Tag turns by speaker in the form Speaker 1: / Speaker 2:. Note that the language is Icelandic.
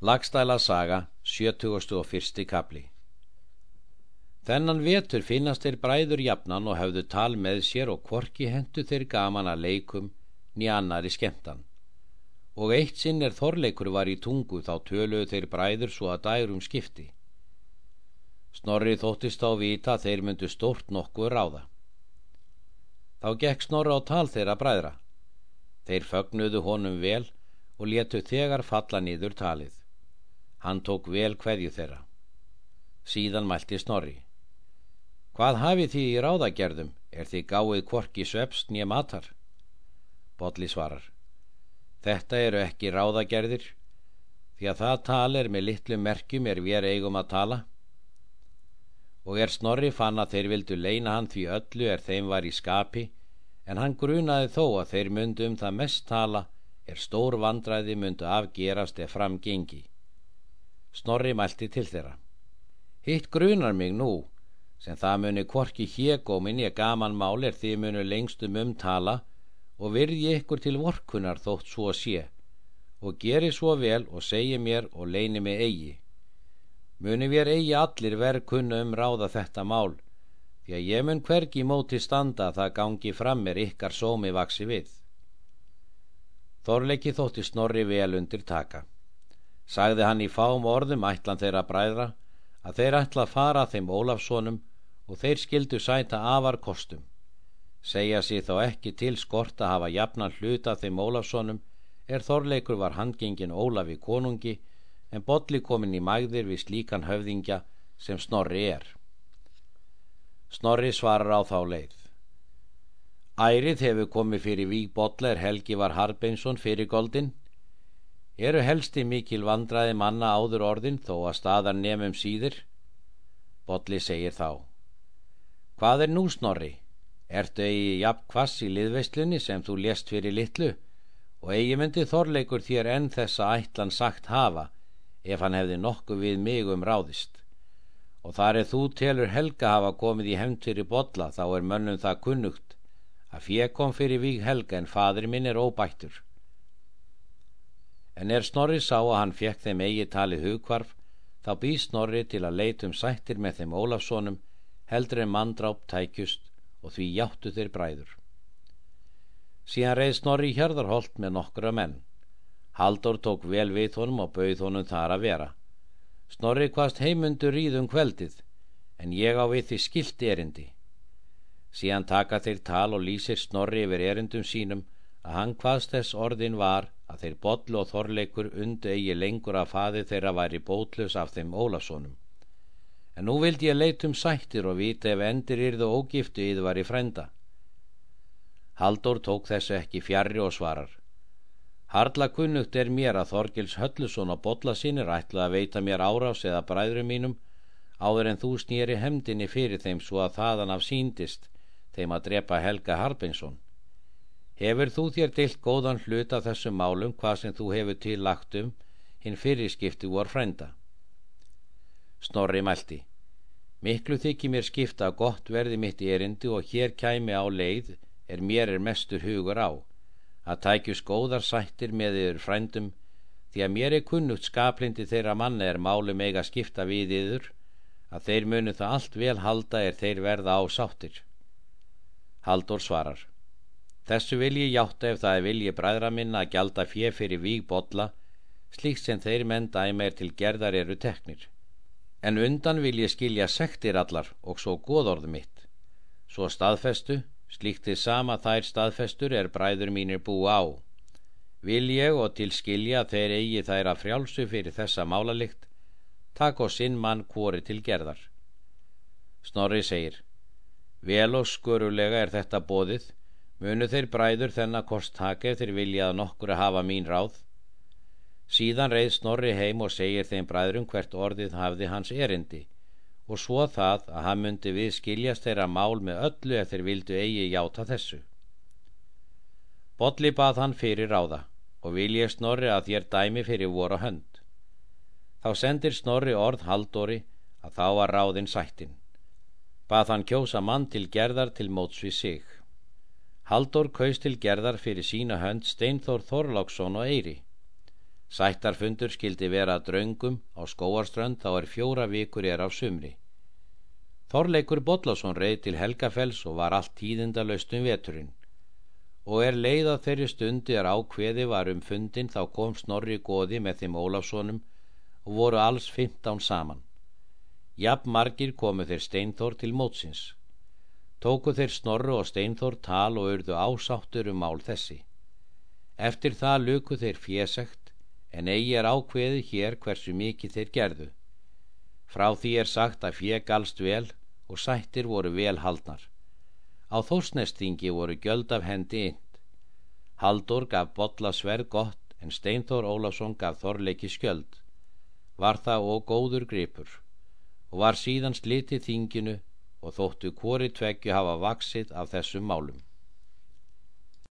Speaker 1: Lagstæla saga, 71. kapli Þennan vetur finnast þeir bræður jafnan og hefðu tal með sér og kvorki hendu þeir gaman að leikum ný annari skemmtan. Og eitt sinn er þorleikur var í tungu þá töluðu þeir bræður svo að dærum skipti. Snorri þóttist á vita þeir myndu stort nokkuð ráða. Þá gekk Snorri á tal þeirra bræðra. Þeir fögnuðu honum vel og letu þegar falla nýður talið. Hann tók vel hverju þeirra. Síðan mælti Snorri. Hvað hafið því í ráðagerðum? Er því gáið kvorki svepst nýja matar? Bodli svarar. Þetta eru ekki ráðagerðir, því að það tal er með litlu merkjum er við eigum að tala. Og er Snorri fann að þeir vildu leina hann því öllu er þeim var í skapi, en hann grunaði þó að þeir myndu um það mest tala er stór vandræði myndu afgerast eða framgengi. Snorri mælti til þeirra. Hitt grunar mig nú, sem það muni kvorki hjegómin ég gaman mál er því munu lengstum umtala og virði ykkur til vorkunar þótt svo sé og geri svo vel og segi mér og leini mig eigi. Muni vér eigi allir verð kunna um ráða þetta mál því að ég mun hvergi móti standa það gangi fram er ykkar sómi vaksi við. Þorleiki þótti snorri vel undir taka sagði hann í fám orðum ætlan þeirra bræðra að þeir ætla að fara þeim Ólafssonum og þeir skildu sæta afar kostum. Segja sér þá ekki til skort að hafa jafnan hluta þeim Ólafssonum er þorleikur var handgengin Ólafi konungi en bolli komin í magðir við slíkan höfðingja sem Snorri er. Snorri svarar á þá leið. Ærið hefur komið fyrir vík bollar Helgi var Harbeinsson fyrir goldin eru helsti mikil vandraði manna áður orðin þó að staðar nefnum síður Bodli segir þá. Hvað er nú snorri? Ertu eigi jafn kvass í liðveislunni sem þú lést fyrir litlu? Og eigi myndi þorleikur þér enn þessa ætlan sagt hafa ef hann hefði nokkuð við mig um ráðist? Og þar er þú telur helga hafa komið í hefnd fyrir Bodla þá er mönnum það kunnugt. Að fjö kom fyrir víg helga en fadur minn er óbættur en er Snorri sá að hann fekk þeim eigi talið hugkvarf þá býð Snorri til að leitum sættir með þeim Ólafssonum heldur en manndráp tækjust og því játtu þeir bræður. Síðan reið Snorri í Hjörðarholt með nokkura menn. Haldur tók vel við honum og bauð honum þar að vera. Snorri hvaðst heimundur íðum kveldið en ég á við því skilt erindi. Síðan taka þeir tal og lýsir Snorri yfir erindum sínum að hann hvaðst þess orðin var að þeir bollu og þorleikur undu eigi lengur að faði þeirra væri bótlus af þeim Ólasónum. En nú vildi ég leitum sættir og vita ef endir yrðu ógiftu yður var í frenda. Haldur tók þessu ekki fjarrri og svarar. Harla kunnugt er mér að Þorgils Höllusson og botla sínir ætla að veita mér árás eða bræðrum mínum áður en þú snýri hemdini fyrir þeim svo að þaðan af síndist þeim að drepa Helga Harbinsson. Hefur þú þér deilt góðan hlut af þessum málum hvað sem þú hefur til lagt um hinn fyrirskipti vor frænda? Snorri mælti. Miklu þykir mér skipta að gott verði mitt erindi og hér kæmi á leið er mér er mestur hugur á að tækjus góðar sættir með yfir frændum því að mér er kunnugt skaplindi þeirra manna er málum eiga skipta við yfir að þeir munu það allt vel halda er þeir verða á sáttir. Haldur svarar. Þessu vil ég hjáta ef það er vilji bræðra minna að gjalda fjö fyrir víg botla, slíkt sem þeir menn dæma er til gerðar eru teknir. En undan vil ég skilja sektir allar og svo góðorðu mitt. Svo staðfestu, slíkt þið sama þær staðfestur er bræður mínir bú á. Vil ég og til skilja þeir eigi þær að frjálsu fyrir þessa málalikt, takk og sinn mann hvori til gerðar. Snorri segir, vel og skurulega er þetta bóðið, munu þeir bræður þennan kost taka ef þeir vilja að nokkur að hafa mín ráð? Síðan reið Snorri heim og segir þeim bræðrum hvert orðið hafði hans erindi og svo það að hann myndi við skiljast þeirra mál með öllu ef þeir vildu eigi játa þessu. Bodli bað hann fyrir ráða og vil ég Snorri að þér dæmi fyrir voru hönd. Þá sendir Snorri orð Haldóri að þá var ráðin sættin. Bað hann kjósa mann til gerðar til móts við sig Haldur kaust til gerðar fyrir sína hönd Steinþór Þorláksson og Eyri. Sættarfundur skildi vera draungum á skóarströnd þá er fjóra vikur er á sumri. Þorleikur Bodlásson reið til Helgafells og var allt tíðindalaust um veturinn. Og er leið að þeirri stundi er ákveði var um fundin þá kom Snorri Góði með þeim Ólafssonum og voru alls 15 saman. Jafn margir komu þeir Steinþór til mótsins tóku þeir Snorru og Steinþór tal og urðu ásáttur um mál þessi. Eftir það luku þeir fjésegt, en eigi er ákveði hér hversu mikið þeir gerðu. Frá því er sagt að fjegalst vel og sættir voru vel haldnar. Á þósnestingi voru göld af hendi ind. Haldur gaf botla sverð gott en Steinþór Ólafsson gaf þorleiki skjöld. Var það og góður gripur og var síðan slitið þinginu og þóttu hvori tveggju hafa vaksið af þessum málum.